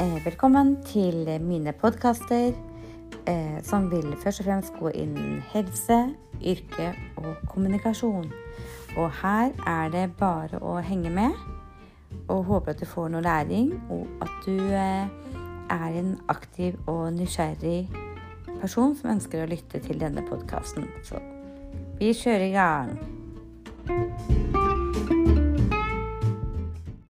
Eh, velkommen til mine podkaster eh, som vil først og fremst gå innen helse, yrke og kommunikasjon. Og her er det bare å henge med. Og håper at du får noe læring, og at du eh, er en aktiv og nysgjerrig person som ønsker å lytte til denne podkasten. Så vi kjører i gang.